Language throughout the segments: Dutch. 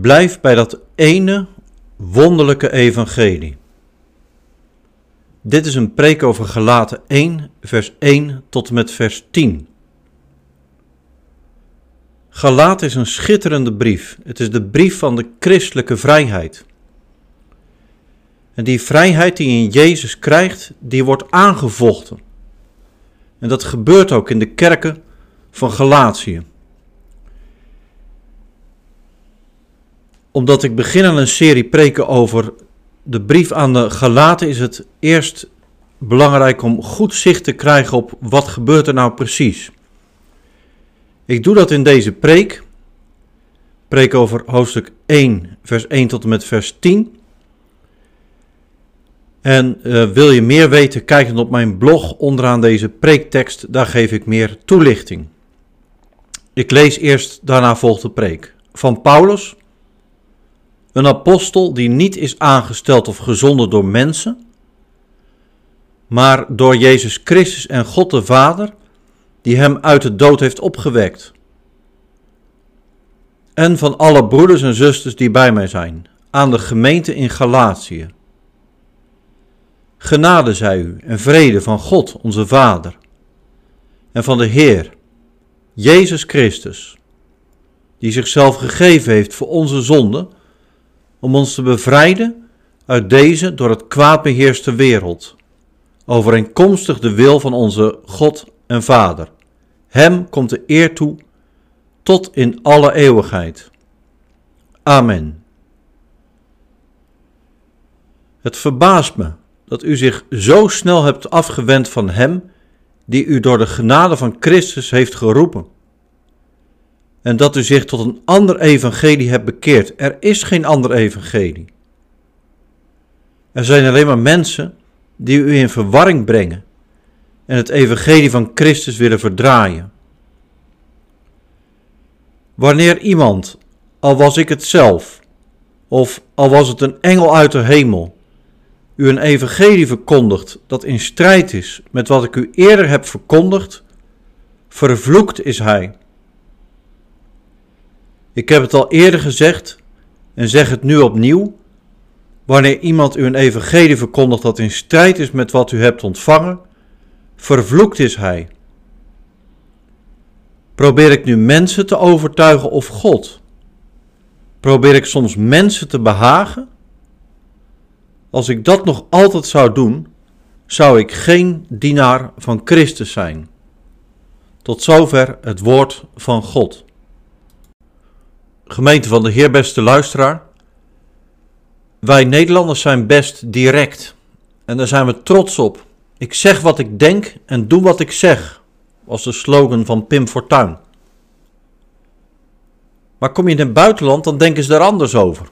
Blijf bij dat ene wonderlijke evangelie. Dit is een preek over Galaten 1, vers 1 tot en met vers 10. Galaten is een schitterende brief. Het is de brief van de christelijke vrijheid. En die vrijheid die je in Jezus krijgt, die wordt aangevochten. En dat gebeurt ook in de kerken van Galatië. Omdat ik begin aan een serie preken over de brief aan de Galaten, is het eerst belangrijk om goed zicht te krijgen op wat gebeurt er nou precies. Ik doe dat in deze preek. Preek over hoofdstuk 1, vers 1 tot en met vers 10. En uh, wil je meer weten, kijk dan op mijn blog onderaan deze preektekst, daar geef ik meer toelichting. Ik lees eerst, daarna volgt de preek. Van Paulus, een apostel die niet is aangesteld of gezonden door mensen, maar door Jezus Christus en God de Vader, die hem uit de dood heeft opgewekt. En van alle broeders en zusters die bij mij zijn, aan de gemeente in Galatië. Genade zij u en vrede van God, onze Vader, en van de Heer, Jezus Christus, die zichzelf gegeven heeft voor onze zonden, om ons te bevrijden uit deze door het kwaad beheerste wereld, overeenkomstig de wil van onze God en Vader. Hem komt de eer toe tot in alle eeuwigheid. Amen. Het verbaast me dat u zich zo snel hebt afgewend van Hem die u door de genade van Christus heeft geroepen. En dat u zich tot een ander evangelie hebt bekeerd. Er is geen ander evangelie. Er zijn alleen maar mensen die u in verwarring brengen en het evangelie van Christus willen verdraaien. Wanneer iemand, al was ik het zelf, of al was het een engel uit de hemel, u een evangelie verkondigt dat in strijd is met wat ik u eerder heb verkondigd, vervloekt is hij. Ik heb het al eerder gezegd en zeg het nu opnieuw. Wanneer iemand u een evangelie verkondigt dat in strijd is met wat u hebt ontvangen, vervloekt is hij. Probeer ik nu mensen te overtuigen of God? Probeer ik soms mensen te behagen? Als ik dat nog altijd zou doen, zou ik geen dienaar van Christus zijn. Tot zover het woord van God. Gemeente van de Heer, beste luisteraar. Wij Nederlanders zijn best direct en daar zijn we trots op. Ik zeg wat ik denk en doe wat ik zeg, was de slogan van Pim Fortuyn. Maar kom je in het buitenland, dan denken ze er anders over.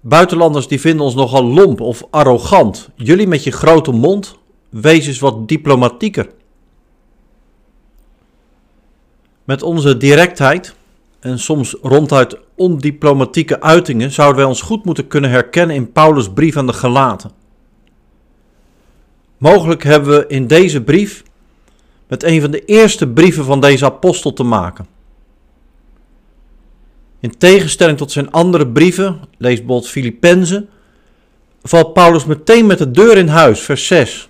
Buitenlanders die vinden ons nogal lomp of arrogant. Jullie met je grote mond, wees eens wat diplomatieker. Met onze directheid en soms ronduit ondiplomatieke uitingen zouden wij ons goed moeten kunnen herkennen in Paulus' brief aan de Galaten. Mogelijk hebben we in deze brief met een van de eerste brieven van deze apostel te maken. In tegenstelling tot zijn andere brieven, lees bijvoorbeeld Filippenzen, valt Paulus meteen met de deur in huis, vers 6.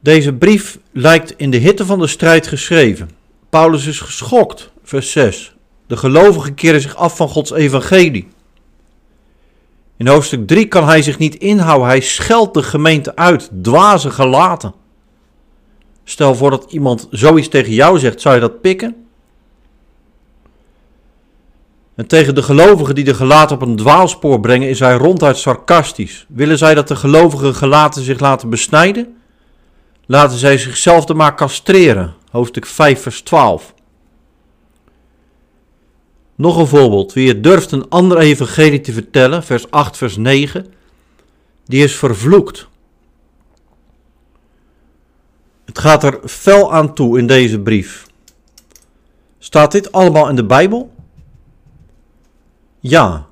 Deze brief lijkt in de hitte van de strijd geschreven. Paulus is geschokt, vers 6. De gelovigen keren zich af van Gods evangelie. In hoofdstuk 3 kan hij zich niet inhouden. Hij scheldt de gemeente uit, dwaze gelaten. Stel voor dat iemand zoiets tegen jou zegt, zou je dat pikken? En tegen de gelovigen die de gelaten op een dwaalspoor brengen, is hij ronduit sarcastisch. Willen zij dat de gelovige gelaten zich laten besnijden? Laten zij zichzelf er maar castreren. Hoofdstuk 5, vers 12. Nog een voorbeeld. Wie het durft een ander evangelie te vertellen, vers 8, vers 9, die is vervloekt. Het gaat er fel aan toe in deze brief. Staat dit allemaal in de Bijbel? Ja.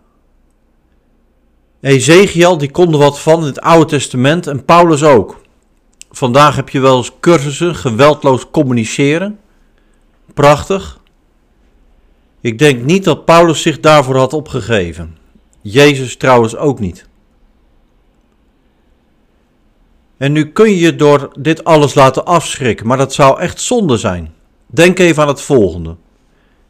Ezekiel, die kon wat van in het Oude Testament en Paulus ook. Vandaag heb je wel eens cursussen, geweldloos communiceren. Prachtig. Ik denk niet dat Paulus zich daarvoor had opgegeven. Jezus trouwens ook niet. En nu kun je je door dit alles laten afschrikken, maar dat zou echt zonde zijn. Denk even aan het volgende.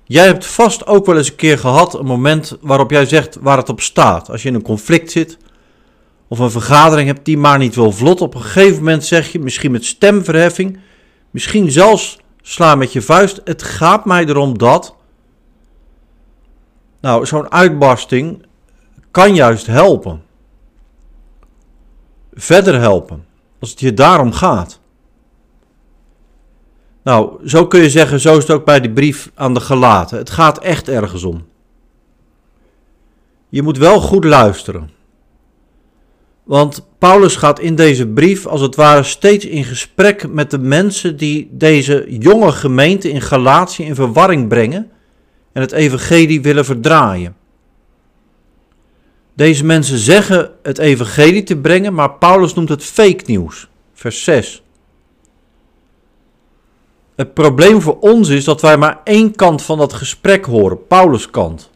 Jij hebt vast ook wel eens een keer gehad een moment waarop jij zegt waar het op staat. Als je in een conflict zit of een vergadering hebt die maar niet wil vlot. Op een gegeven moment zeg je, misschien met stemverheffing, misschien zelfs sla met je vuist. Het gaat mij erom dat. Nou, zo'n uitbarsting kan juist helpen. Verder helpen, als het je daarom gaat. Nou, zo kun je zeggen, zo is het ook bij die brief aan de gelaten. Het gaat echt ergens om. Je moet wel goed luisteren. Want Paulus gaat in deze brief als het ware steeds in gesprek met de mensen die deze jonge gemeente in Galatië in verwarring brengen en het evangelie willen verdraaien. Deze mensen zeggen het evangelie te brengen, maar Paulus noemt het fake nieuws. Vers 6. Het probleem voor ons is dat wij maar één kant van dat gesprek horen, Paulus' kant.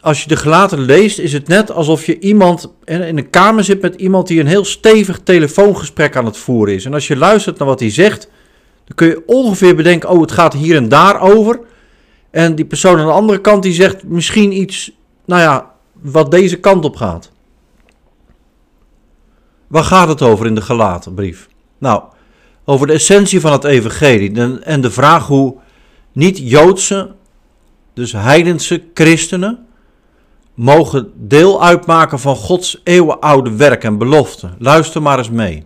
Als je de gelaten leest, is het net alsof je iemand in een kamer zit met iemand die een heel stevig telefoongesprek aan het voeren is. En als je luistert naar wat hij zegt, dan kun je ongeveer bedenken: oh, het gaat hier en daar over. En die persoon aan de andere kant die zegt misschien iets, nou ja, wat deze kant op gaat. Waar gaat het over in de gelaten brief? Nou, over de essentie van het evangelie en de vraag hoe niet-Joodse, dus heidense christenen, mogen deel uitmaken van Gods eeuwenoude werk en belofte. Luister maar eens mee.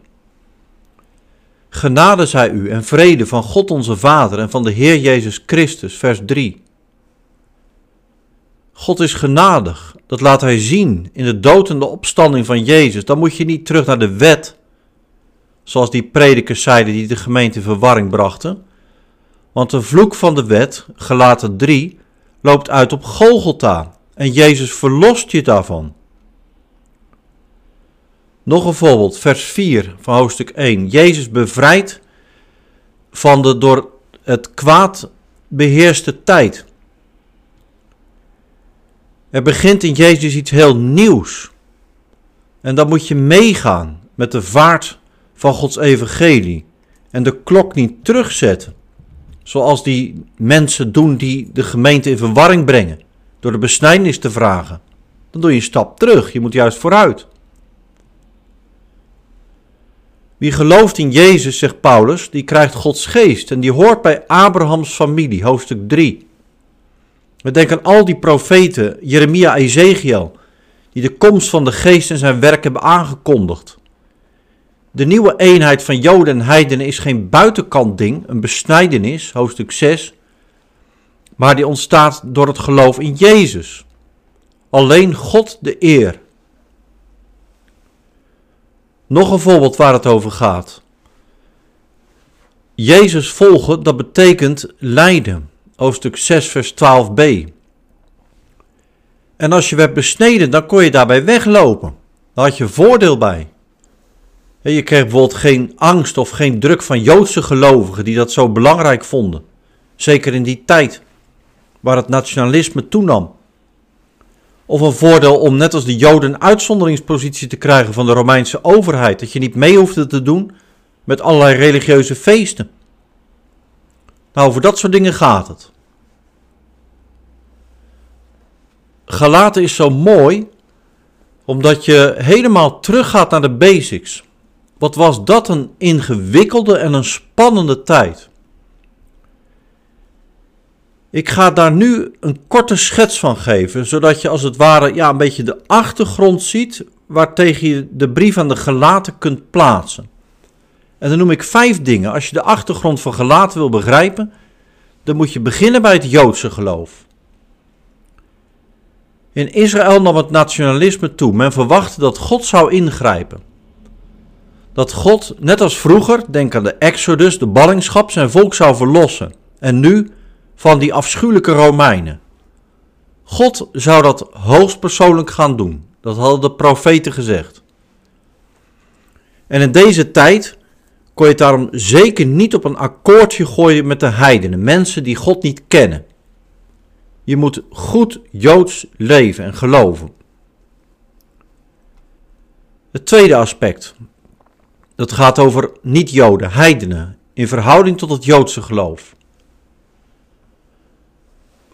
Genade zij u en vrede van God onze Vader en van de Heer Jezus Christus, vers 3. God is genadig, dat laat Hij zien in de dood en de opstanding van Jezus. Dan moet je niet terug naar de wet, zoals die predikers zeiden die de gemeente in verwarring brachten. Want de vloek van de wet, gelaten 3, loopt uit op Golgotha en Jezus verlost je daarvan. Nog een voorbeeld, vers 4 van hoofdstuk 1. Jezus bevrijdt van de door het kwaad beheerste tijd. Er begint in Jezus iets heel nieuws. En dan moet je meegaan met de vaart van Gods evangelie en de klok niet terugzetten. Zoals die mensen doen die de gemeente in verwarring brengen door de besnijdenis te vragen. Dan doe je een stap terug, je moet juist vooruit. Wie gelooft in Jezus, zegt Paulus, die krijgt Gods geest en die hoort bij Abrahams familie, hoofdstuk 3. We denken aan al die profeten, Jeremia, Ezekiel, die de komst van de geest en zijn werk hebben aangekondigd. De nieuwe eenheid van Joden en Heidenen is geen buitenkant ding, een besnijdenis, hoofdstuk 6, maar die ontstaat door het geloof in Jezus. Alleen God de eer. Nog een voorbeeld waar het over gaat. Jezus volgen, dat betekent lijden. Hoofdstuk 6, vers 12b. En als je werd besneden, dan kon je daarbij weglopen. Daar had je voordeel bij. Je kreeg bijvoorbeeld geen angst of geen druk van Joodse gelovigen die dat zo belangrijk vonden. Zeker in die tijd waar het nationalisme toenam. Of een voordeel om net als de Joden een uitzonderingspositie te krijgen van de Romeinse overheid, dat je niet mee hoefde te doen met allerlei religieuze feesten. Nou, over dat soort dingen gaat het. Galaten is zo mooi omdat je helemaal teruggaat naar de basics. Wat was dat een ingewikkelde en een spannende tijd? Ik ga daar nu een korte schets van geven, zodat je als het ware ja, een beetje de achtergrond ziet waartegen je de brief aan de gelaten kunt plaatsen. En dan noem ik vijf dingen. Als je de achtergrond van gelaten wil begrijpen, dan moet je beginnen bij het Joodse geloof. In Israël nam het nationalisme toe. Men verwachtte dat God zou ingrijpen. Dat God, net als vroeger, denk aan de Exodus, de ballingschap, zijn volk zou verlossen. En nu van die afschuwelijke Romeinen. God zou dat hoogstpersoonlijk gaan doen. Dat hadden de profeten gezegd. En in deze tijd kon je het daarom zeker niet op een akkoordje gooien met de heidenen, mensen die God niet kennen. Je moet goed Joods leven en geloven. Het tweede aspect, dat gaat over niet-Joden, heidenen, in verhouding tot het Joodse geloof.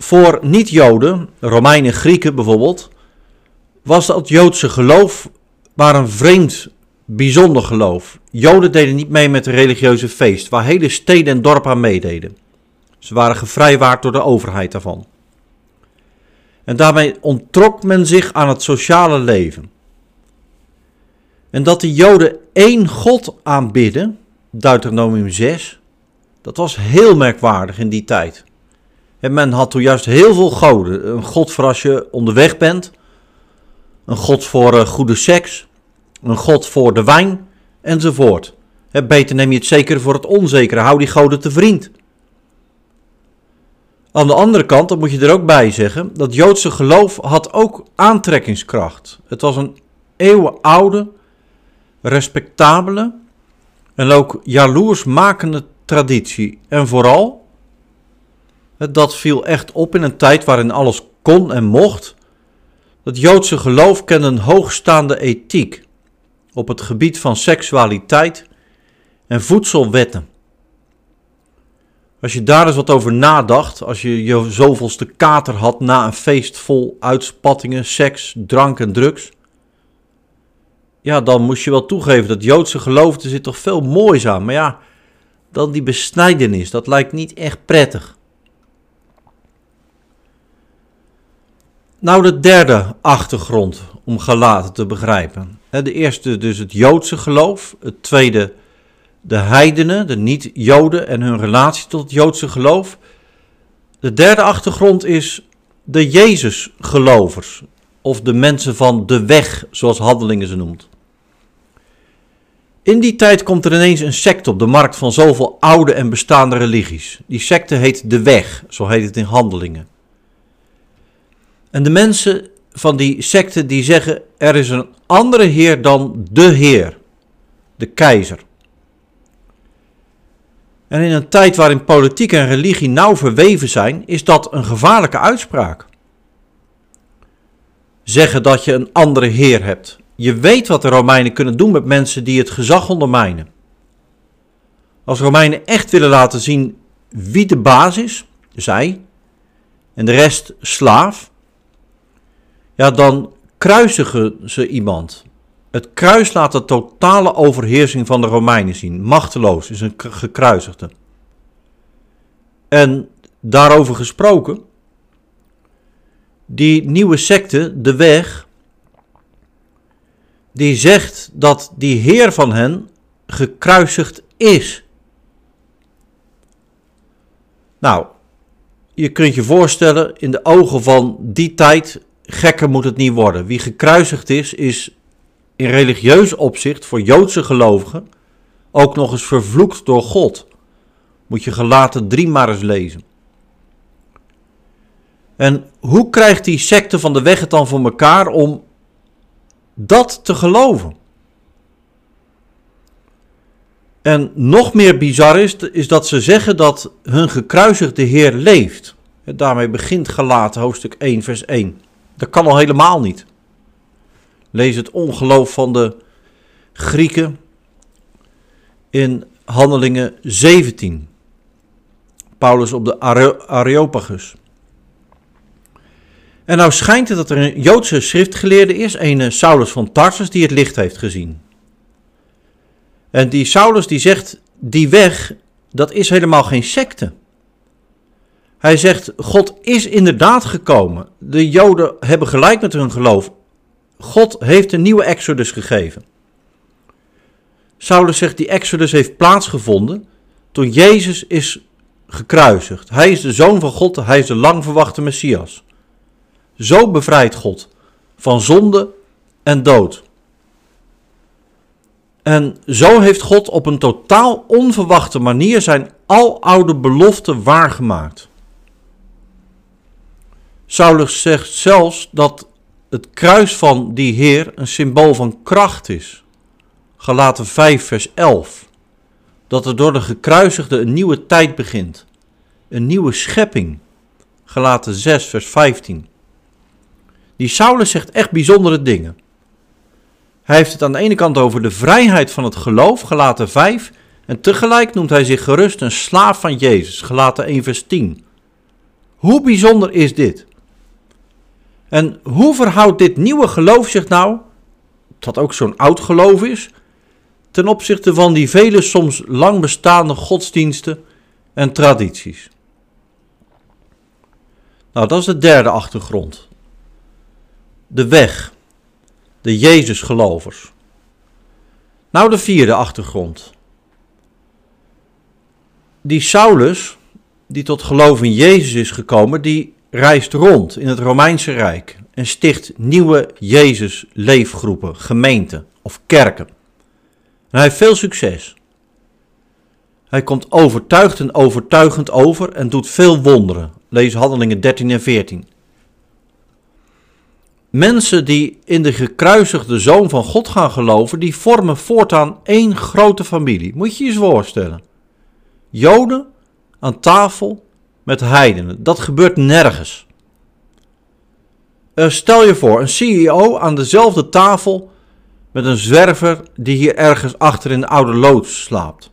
Voor niet-Joden, Romeinen, Grieken bijvoorbeeld, was dat Joodse geloof maar een vreemd, bijzonder geloof. Joden deden niet mee met de religieuze feest, waar hele steden en dorpen aan meededen. Ze waren gevrijwaard door de overheid daarvan. En daarmee onttrok men zich aan het sociale leven. En dat de Joden één God aanbidden, Deuteronomium 6, dat was heel merkwaardig in die tijd. En men had toen juist heel veel goden. Een god voor als je onderweg bent, een god voor uh, goede seks, een god voor de wijn enzovoort. Beter neem je het zeker voor het onzekere, hou die goden te vriend. Aan de andere kant, dat moet je er ook bij zeggen, dat Joodse geloof had ook aantrekkingskracht. Het was een eeuwenoude, respectabele en ook jaloersmakende traditie. En vooral, dat viel echt op in een tijd waarin alles kon en mocht. Het Joodse geloof kende een hoogstaande ethiek op het gebied van seksualiteit en voedselwetten. Als je daar eens wat over nadacht, als je je zoveelste kater had na een feest vol uitspattingen, seks, drank en drugs, ja, dan moest je wel toegeven dat Joodse geloof, er zit toch veel moois aan. Maar ja, dan die besnijdenis, dat lijkt niet echt prettig. Nou, de derde achtergrond om gelaten te begrijpen. De eerste dus het Joodse geloof, het tweede de heidenen, de niet-Joden en hun relatie tot het Joodse geloof. De derde achtergrond is de Jezus-gelovers, of de mensen van de weg, zoals Handelingen ze noemt. In die tijd komt er ineens een secte op de markt van zoveel oude en bestaande religies. Die secte heet de Weg, zo heet het in Handelingen. En de mensen van die secte die zeggen er is een andere Heer dan de Heer, de keizer. En in een tijd waarin politiek en religie nauw verweven zijn, is dat een gevaarlijke uitspraak. Zeggen dat je een andere Heer hebt. Je weet wat de Romeinen kunnen doen met mensen die het gezag ondermijnen. Als Romeinen echt willen laten zien wie de baas is, zij, en de rest slaaf, ja, dan kruisigen ze iemand. Het kruis laat de totale overheersing van de Romeinen zien. Machteloos is een gekruisigde. En daarover gesproken, die nieuwe secte, de weg, die zegt dat die Heer van hen gekruisigd is. Nou, je kunt je voorstellen, in de ogen van die tijd, gekker moet het niet worden. Wie gekruisigd is, is in religieus opzicht voor Joodse gelovigen ook nog eens vervloekt door God. Moet je gelaten drie maar eens lezen. En hoe krijgt die secte van de weg het dan voor elkaar om dat te geloven? En nog meer bizar is, is dat ze zeggen dat hun gekruisigde Heer leeft. Daarmee begint gelaten hoofdstuk 1 vers 1. Dat kan al helemaal niet. Lees het ongeloof van de Grieken in Handelingen 17. Paulus op de Areopagus. En nou schijnt het dat er een Joodse schriftgeleerde is, een Saulus van Tarsus, die het licht heeft gezien. En die Saulus die zegt, die weg, dat is helemaal geen secte. Hij zegt, God is inderdaad gekomen. De Joden hebben gelijk met hun geloof. God heeft een nieuwe exodus gegeven. Saulus zegt, die exodus heeft plaatsgevonden toen Jezus is gekruisigd. Hij is de zoon van God, hij is de lang verwachte Messias. Zo bevrijdt God van zonde en dood. En zo heeft God op een totaal onverwachte manier zijn aloude belofte waargemaakt. Saulus zegt zelfs dat het kruis van die Heer een symbool van kracht is. Galaten 5, vers 11. Dat er door de gekruisigde een nieuwe tijd begint. Een nieuwe schepping. Galaten 6, vers 15. Die Saulus zegt echt bijzondere dingen. Hij heeft het aan de ene kant over de vrijheid van het geloof, Galaten 5, en tegelijk noemt hij zich gerust een slaaf van Jezus, Galaten 1, vers 10. Hoe bijzonder is dit? En hoe verhoudt dit nieuwe geloof zich nou, dat ook zo'n oud geloof is, ten opzichte van die vele soms lang bestaande godsdiensten en tradities? Nou, dat is de derde achtergrond. De weg, de Jezusgelovers. Nou, de vierde achtergrond. Die Saulus, die tot geloof in Jezus is gekomen, die reist rond in het Romeinse Rijk en sticht nieuwe Jezus-leefgroepen, gemeenten of kerken. En hij heeft veel succes. Hij komt overtuigd en overtuigend over en doet veel wonderen. Lees Handelingen 13 en 14. Mensen die in de gekruisigde zoon van God gaan geloven, die vormen voortaan één grote familie. Moet je je eens voorstellen. Joden aan tafel met heidenen. Dat gebeurt nergens. Uh, stel je voor, een CEO aan dezelfde tafel met een zwerver die hier ergens achter in de oude loods slaapt.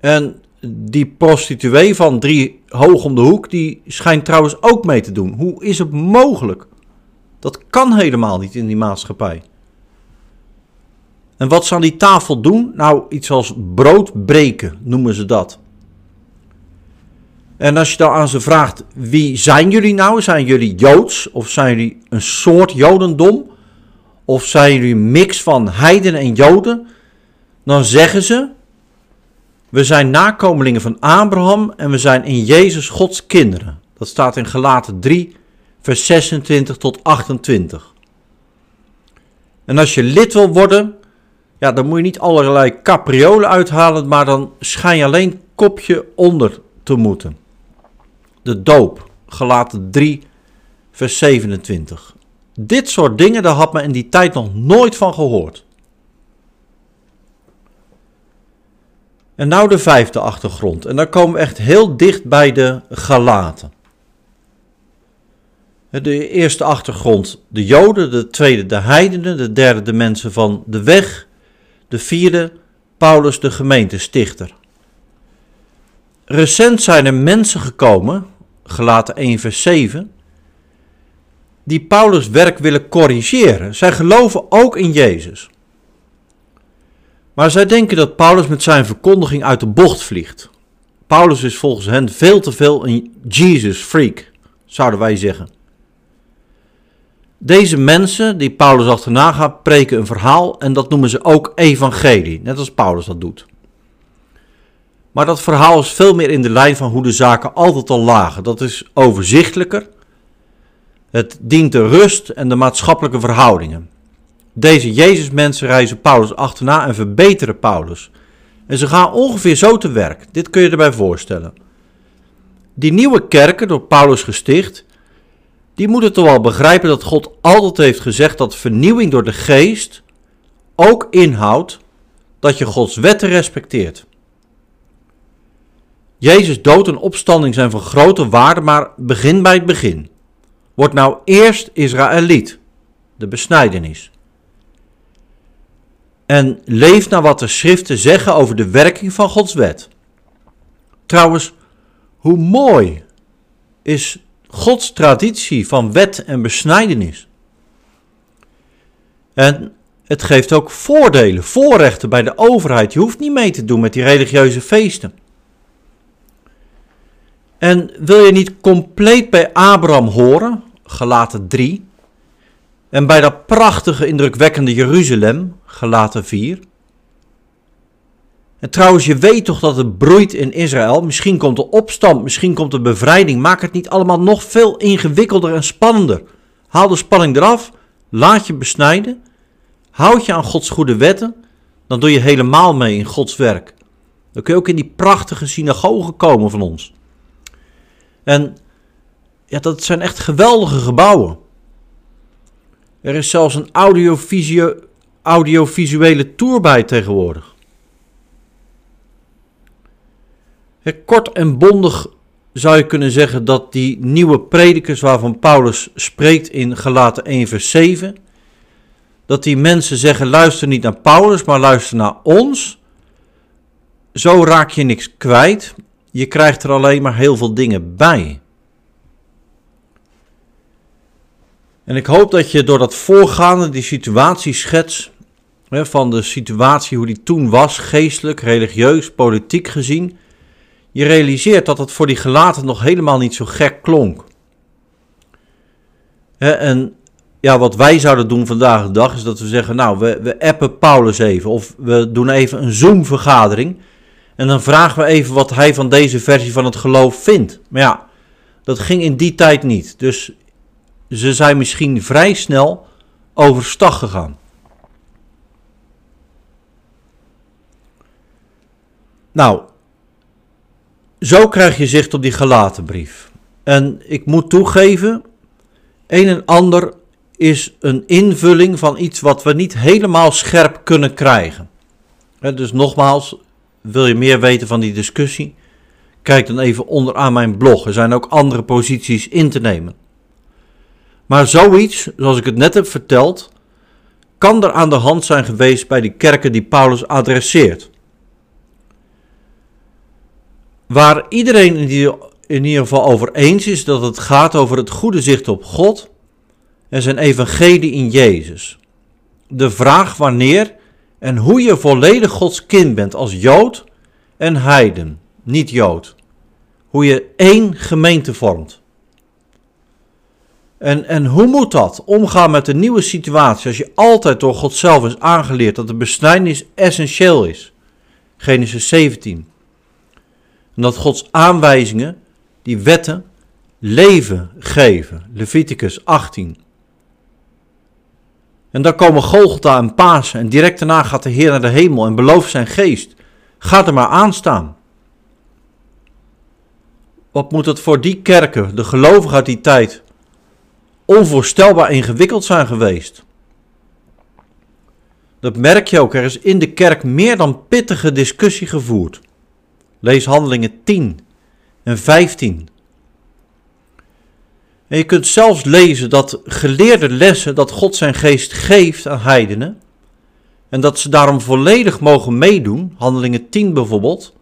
En die prostituee van drie hoog om de hoek, die schijnt trouwens ook mee te doen. Hoe is het mogelijk? Dat kan helemaal niet in die maatschappij. En wat ze aan die tafel doen? Nou, iets als brood breken noemen ze dat. En als je dan aan ze vraagt, wie zijn jullie nou? Zijn jullie Joods? Of zijn jullie een soort Jodendom? Of zijn jullie een mix van heidenen en Joden? Dan zeggen ze, we zijn nakomelingen van Abraham en we zijn in Jezus Gods kinderen. Dat staat in Galaten 3, vers 26 tot 28. En als je lid wil worden, ja, dan moet je niet allerlei capriolen uithalen, maar dan schijn je alleen kopje onder te moeten. De doop, Galaten 3, vers 27. Dit soort dingen, daar had men in die tijd nog nooit van gehoord. En nou de vijfde achtergrond. En dan komen we echt heel dicht bij de Galaten. De eerste achtergrond de Joden, de tweede de heidenen, de derde de mensen van de weg, de vierde Paulus de gemeentestichter. Recent zijn er mensen gekomen, gelaten 1 vers 7, die Paulus werk willen corrigeren. Zij geloven ook in Jezus. Maar zij denken dat Paulus met zijn verkondiging uit de bocht vliegt. Paulus is volgens hen veel te veel een Jesus-freak, zouden wij zeggen. Deze mensen die Paulus achterna gaat, preken een verhaal en dat noemen ze ook evangelie, net als Paulus dat doet. Maar dat verhaal is veel meer in de lijn van hoe de zaken altijd al lagen. Dat is overzichtelijker. Het dient de rust en de maatschappelijke verhoudingen. Deze Jezusmensen reizen Paulus achterna en verbeteren Paulus. En ze gaan ongeveer zo te werk. Dit kun je erbij voorstellen. Die nieuwe kerken, door Paulus gesticht, die moeten toch wel begrijpen dat God altijd heeft gezegd dat vernieuwing door de geest ook inhoudt dat je Gods wetten respecteert. Jezus dood en opstanding zijn van grote waarde, maar begin bij het begin. Word nou eerst Israëliet, de besnijdenis. En leef naar wat de schriften zeggen over de werking van Gods wet. Trouwens, hoe mooi is Gods traditie van wet en besnijdenis. En het geeft ook voordelen, voorrechten bij de overheid. Je hoeft niet mee te doen met die religieuze feesten. En wil je niet compleet bij Abraham horen, gelaten 3, en bij dat prachtige, indrukwekkende Jeruzalem, gelaten 4, en trouwens, je weet toch dat het broeit in Israël. Misschien komt de opstand, misschien komt de bevrijding. Maak het niet allemaal nog veel ingewikkelder en spannender. Haal de spanning eraf, laat je besnijden, houd je aan Gods goede wetten. Dan doe je helemaal mee in Gods werk. Dan kun je ook in die prachtige synagogen komen van ons. En ja, dat zijn echt geweldige gebouwen. Er is zelfs een audiovisuele tour bij tegenwoordig. Kort en bondig zou je kunnen zeggen dat die nieuwe predikers waarvan Paulus spreekt in Galaten 1 vers 7, dat die mensen zeggen luister niet naar Paulus, maar luister naar ons. Zo raak je niks kwijt, je krijgt er alleen maar heel veel dingen bij. En ik hoop dat je door dat voorgaande, die situatieschets hè, van de situatie hoe die toen was, geestelijk, religieus, politiek gezien, je realiseert dat het voor die gelaten nog helemaal niet zo gek klonk. En ja, wat wij zouden doen vandaag de dag is dat we zeggen, nou, we, we appen Paulus even of we doen even een Zoom-vergadering en dan vragen we even wat hij van deze versie van het geloof vindt. Maar ja, dat ging in die tijd niet. Dus ze zijn misschien vrij snel overstag gegaan. Nou, zo krijg je zicht op die gelaten brief. En ik moet toegeven, een en ander is een invulling van iets wat we niet helemaal scherp kunnen krijgen. Dus nogmaals, wil je meer weten van die discussie? Kijk dan even onderaan mijn blog. Er zijn ook andere posities in te nemen. Maar zoiets, zoals ik het net heb verteld, kan er aan de hand zijn geweest bij die kerken die Paulus adresseert. Waar iedereen in ieder geval over eens is dat het gaat over het goede zicht op God en zijn evangelie in Jezus. De vraag wanneer en hoe je volledig Gods kind bent als Jood en Heiden, niet Jood. Hoe je één gemeente vormt. En, en hoe moet dat? Omgaan met een nieuwe situatie als je altijd door God zelf is aangeleerd dat de besnijdenis essentieel is. Genesis 17. En dat Gods aanwijzingen, die wetten, leven geven. Leviticus 18. En dan komen Golgotha en Pasen en direct daarna gaat de Heer naar de hemel en belooft zijn geest. Gaat er maar aan staan. Wat moet het voor die kerken, de gelovigen uit die tijd, onvoorstelbaar ingewikkeld zijn geweest. Dat merk je ook, er is in de kerk meer dan pittige discussie gevoerd. Lees handelingen 10 en 15. En je kunt zelfs lezen dat geleerde lessen dat God zijn geest geeft aan heidenen. En dat ze daarom volledig mogen meedoen, handelingen 10 bijvoorbeeld.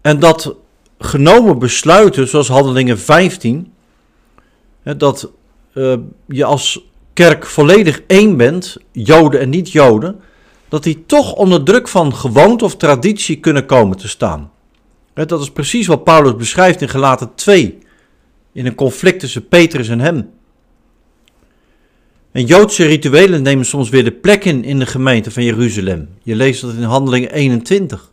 En dat genomen besluiten, zoals handelingen 15, dat uh, je als kerk volledig één bent, Joden en niet-Joden, dat die toch onder druk van gewoonte of traditie kunnen komen te staan. Dat is precies wat Paulus beschrijft in Gelaten 2, in een conflict tussen Petrus en hem. En Joodse rituelen nemen soms weer de plek in in de gemeente van Jeruzalem. Je leest dat in Handelingen 21.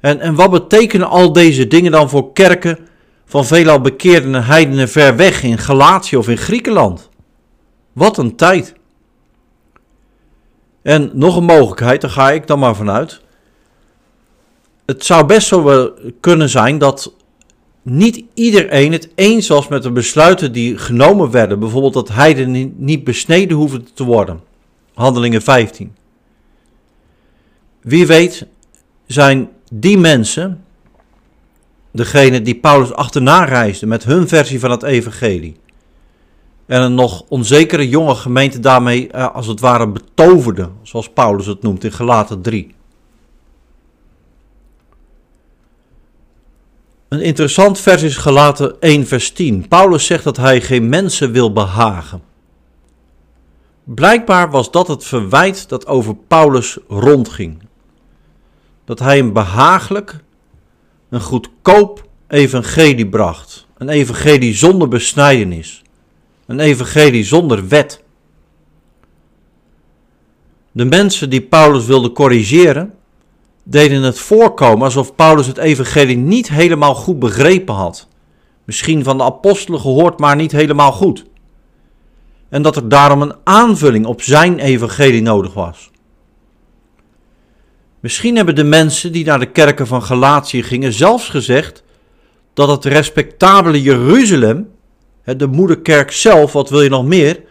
En, en wat betekenen al deze dingen dan voor kerken van veelal bekeerden heidenen ver weg in Galatië of in Griekenland. Wat een tijd. En nog een mogelijkheid, daar ga ik dan maar vanuit. Het zou best zo kunnen zijn dat niet iedereen het eens was met de besluiten die genomen werden. Bijvoorbeeld dat heidenen niet besneden hoefden te worden. Handelingen 15. Wie weet zijn die mensen degene die Paulus achterna reisde met hun versie van het evangelie. En een nog onzekere jonge gemeente daarmee eh, als het ware betoverde, zoals Paulus het noemt in Galaten 3. Een interessant vers is Galaten 1 vers 10. Paulus zegt dat hij geen mensen wil behagen. Blijkbaar was dat het verwijt dat over Paulus rondging. Dat hij een behagelijk een goedkoop evangelie bracht. Een evangelie zonder besnijdenis. Een evangelie zonder wet. De mensen die Paulus wilde corrigeren, deden het voorkomen alsof Paulus het evangelie niet helemaal goed begrepen had. Misschien van de apostelen gehoord, maar niet helemaal goed. En dat er daarom een aanvulling op zijn evangelie nodig was. Misschien hebben de mensen die naar de kerken van Galatië gingen zelfs gezegd dat het respectabele Jeruzalem, de moederkerk zelf, wat wil je nog meer,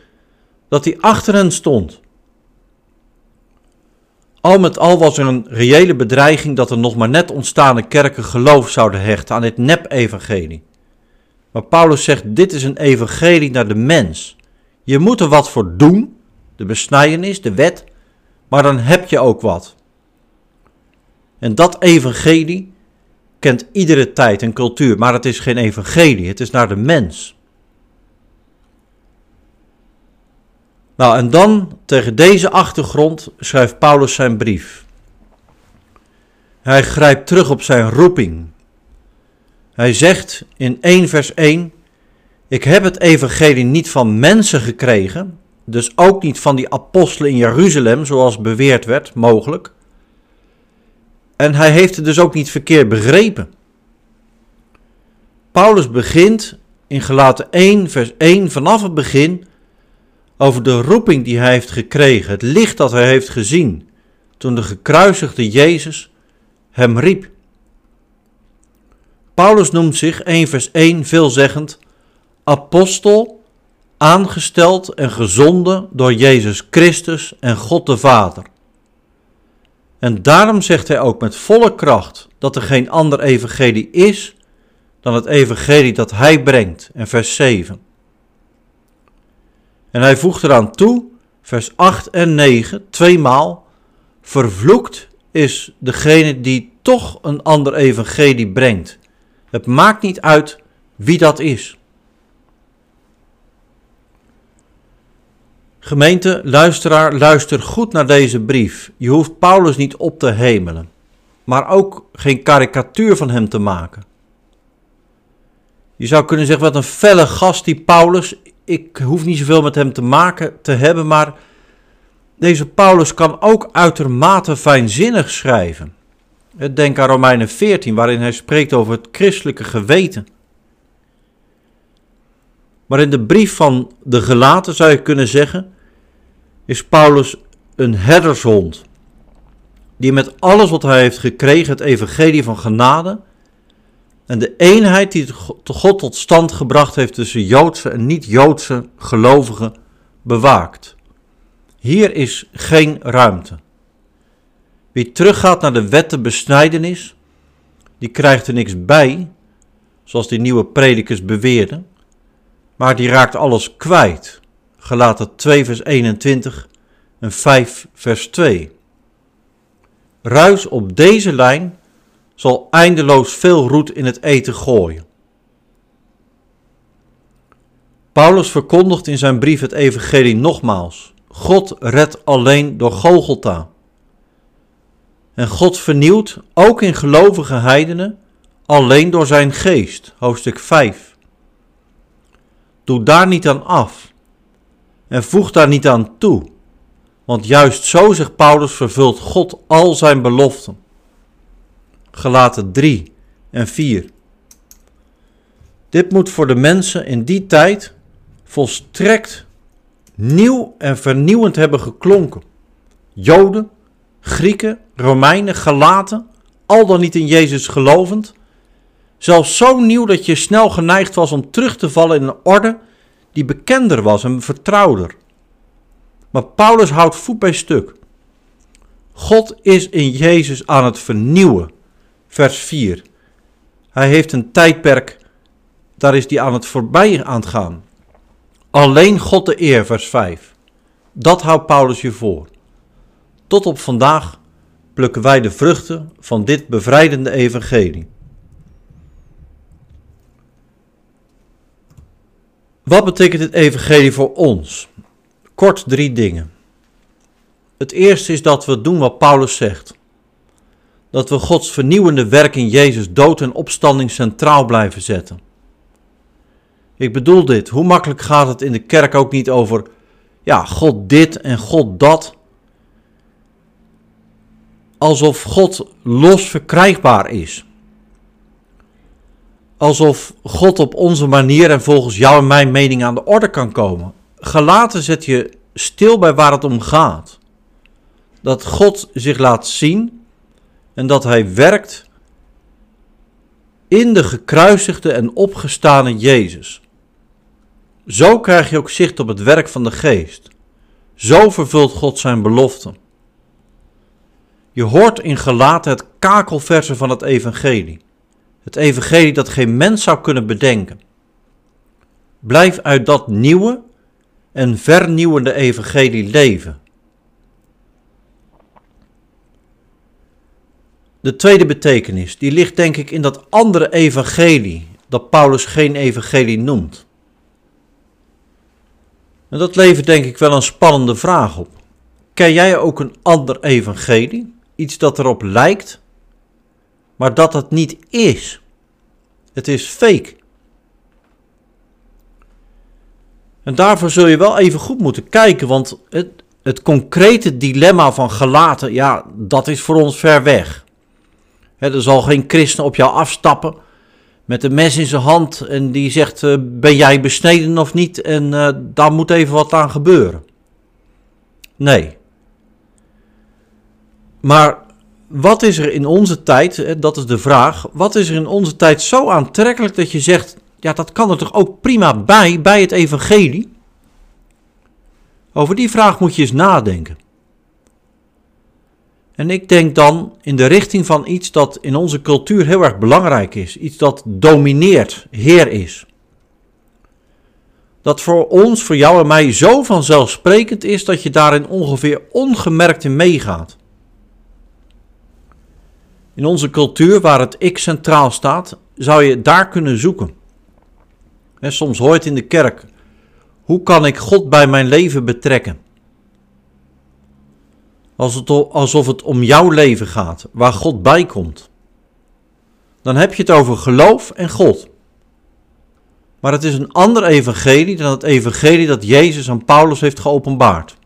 dat die achter hen stond. Al met al was er een reële bedreiging dat er nog maar net ontstaande kerken geloof zouden hechten aan dit nep-evangelie. Maar Paulus zegt: dit is een evangelie naar de mens. Je moet er wat voor doen, de besnijdenis, de wet, maar dan heb je ook wat. En dat evangelie kent iedere tijd en cultuur, maar het is geen evangelie, het is naar de mens. Nou, en dan tegen deze achtergrond schrijft Paulus zijn brief. Hij grijpt terug op zijn roeping. Hij zegt in 1 vers 1: Ik heb het evangelie niet van mensen gekregen, dus ook niet van die apostelen in Jeruzalem, zoals beweerd werd, mogelijk. En hij heeft het dus ook niet verkeerd begrepen. Paulus begint in Gelaten 1, vers 1 vanaf het begin over de roeping die hij heeft gekregen, het licht dat hij heeft gezien toen de gekruisigde Jezus hem riep. Paulus noemt zich 1 vers 1 veelzeggend apostel, aangesteld en gezonden door Jezus Christus en God de Vader. En daarom zegt hij ook met volle kracht dat er geen ander evangelie is dan het evangelie dat hij brengt. En vers 7. En hij voegt eraan toe, vers 8 en 9, tweemaal, vervloekt is degene die toch een ander evangelie brengt. Het maakt niet uit wie dat is. Gemeente, luisteraar, luister goed naar deze brief. Je hoeft Paulus niet op te hemelen, maar ook geen karikatuur van hem te maken. Je zou kunnen zeggen, wat een felle gast die Paulus. Ik hoef niet zoveel met hem te maken te hebben, maar deze Paulus kan ook uitermate fijnzinnig schrijven. Denk aan Romeinen 14, waarin hij spreekt over het christelijke geweten. Maar in de brief van de gelaten zou je kunnen zeggen, is Paulus een herdershond, die met alles wat hij heeft gekregen, het evangelie van genade en de eenheid die God tot stand gebracht heeft tussen Joodse en niet-Joodse gelovigen bewaakt. Hier is geen ruimte. Wie teruggaat naar de wettenbesnijdenis, die krijgt er niks bij, zoals die nieuwe predikers beweerden, maar die raakt alles kwijt. Gelaten 2 vers 21 en 5 vers 2. Ruis op deze lijn zal eindeloos veel roet in het eten gooien. Paulus verkondigt in zijn brief het evangelie nogmaals. God redt alleen door Golgotha. En God vernieuwt, ook in gelovige heidenen, alleen door zijn geest. Hoofdstuk 5. Doe daar niet aan af. En voeg daar niet aan toe. Want juist zo, zegt Paulus, vervult God al zijn beloften. Gelaten 3 en 4. Dit moet voor de mensen in die tijd volstrekt nieuw en vernieuwend hebben geklonken. Joden, Grieken, Romeinen, Galaten, al dan niet in Jezus gelovend. Zelfs zo nieuw dat je snel geneigd was om terug te vallen in een orde die bekender was en vertrouwder. Maar Paulus houdt voet bij stuk. God is in Jezus aan het vernieuwen vers 4. Hij heeft een tijdperk, daar is hij aan het voorbij aan het gaan. Alleen God de eer, vers 5. Dat houdt Paulus je voor. Tot op vandaag plukken wij de vruchten van dit bevrijdende evangelie. Wat betekent het evangelie voor ons? Kort drie dingen. Het eerste is dat we doen wat Paulus zegt dat we Gods vernieuwende werk in Jezus dood en opstanding centraal blijven zetten. Ik bedoel dit, hoe makkelijk gaat het in de kerk ook niet over, ja, God dit en God dat. Alsof God los verkrijgbaar is. Alsof God op onze manier en volgens jouw en mijn mening aan de orde kan komen. Gelaten zet je stil bij waar het om gaat. Dat God zich laat zien en dat hij werkt in de gekruisigde en opgestane Jezus. Zo krijg je ook zicht op het werk van de geest. Zo vervult God zijn beloften. Je hoort in gelaten het kakelverse van het evangelie. Het evangelie dat geen mens zou kunnen bedenken. Blijf uit dat nieuwe en vernieuwende evangelie leven. De tweede betekenis, die ligt denk ik in dat andere evangelie, dat Paulus geen evangelie noemt. En dat levert denk ik wel een spannende vraag op. Ken jij ook een ander evangelie? Iets dat erop lijkt, maar dat het niet is. Het is fake. En daarvoor zul je wel even goed moeten kijken, want het, het concrete dilemma van gelaten, ja, dat is voor ons ver weg. Er zal geen christen op jou afstappen met een mes in zijn hand en die zegt: uh, Ben jij besneden of niet? En uh, daar moet even wat aan gebeuren. Nee. Maar wat is er in onze tijd, dat is de vraag, wat is er in onze tijd zo aantrekkelijk dat je zegt: Ja, dat kan er toch ook prima bij, bij het Evangelie? Over die vraag moet je eens nadenken. En ik denk dan in de richting van iets dat in onze cultuur heel erg belangrijk is. Iets dat domineert, heer is. Dat voor ons, voor jou en mij zo vanzelfsprekend is dat je daarin ongeveer ongemerkt in meegaat. In onze cultuur waar het ik centraal staat, zou je daar kunnen zoeken. En soms hoort in de kerk, hoe kan ik God bij mijn leven betrekken? Alsof het om jouw leven gaat, waar God bij komt. Dan heb je het over geloof en God. Maar het is een ander evangelie dan het evangelie dat Jezus aan Paulus heeft geopenbaard.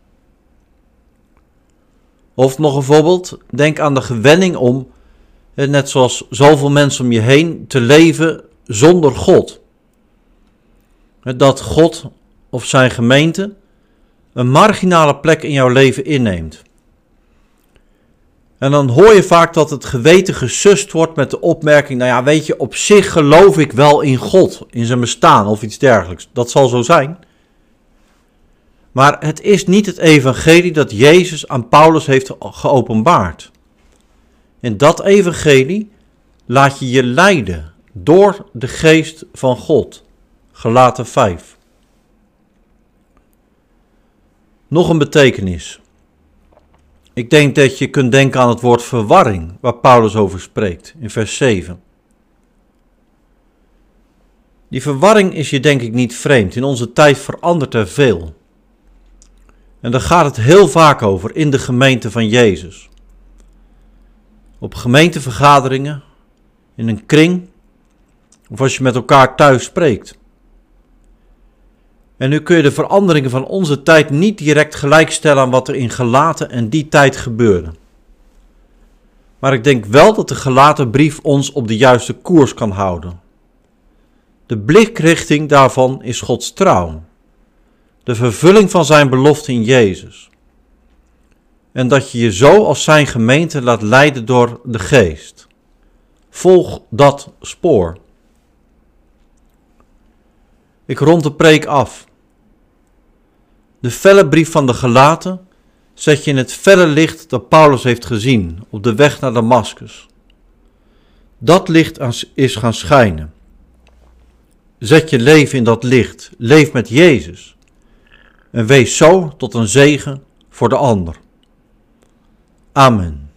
Of nog een voorbeeld, denk aan de gewenning om, net zoals zoveel mensen om je heen, te leven zonder God. Dat God of zijn gemeente een marginale plek in jouw leven inneemt. En dan hoor je vaak dat het geweten gesust wordt met de opmerking: Nou ja, weet je, op zich geloof ik wel in God, in zijn bestaan of iets dergelijks. Dat zal zo zijn. Maar het is niet het evangelie dat Jezus aan Paulus heeft geopenbaard. In dat evangelie laat je je leiden door de geest van God. Gelaten 5. Nog een betekenis. Ik denk dat je kunt denken aan het woord verwarring, waar Paulus over spreekt in vers 7. Die verwarring is je denk ik niet vreemd. In onze tijd verandert er veel. En daar gaat het heel vaak over in de gemeente van Jezus. Op gemeentevergaderingen, in een kring, of als je met elkaar thuis spreekt. En nu kun je de veranderingen van onze tijd niet direct gelijkstellen aan wat er in gelaten en die tijd gebeurde. Maar ik denk wel dat de gelaten brief ons op de juiste koers kan houden. De blikrichting daarvan is Gods trouw, de vervulling van zijn belofte in Jezus. En dat je je zo als zijn gemeente laat leiden door de geest. Volg dat spoor. Ik rond de preek af. De felle brief van de gelaten zet je in het felle licht dat Paulus heeft gezien op de weg naar Damascus. Dat licht is gaan schijnen. Zet je leven in dat licht, leef met Jezus en wees zo tot een zegen voor de ander. Amen.